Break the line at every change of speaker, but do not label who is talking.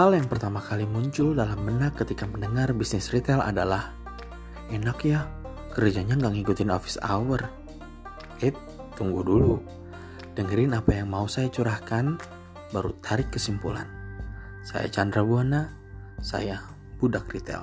Hal yang pertama kali muncul dalam benak ketika mendengar bisnis retail adalah Enak ya, kerjanya nggak ngikutin office hour. Eh, tunggu dulu. Dengerin apa yang mau saya curahkan, baru tarik kesimpulan. Saya Chandra Buana, saya Budak Retail.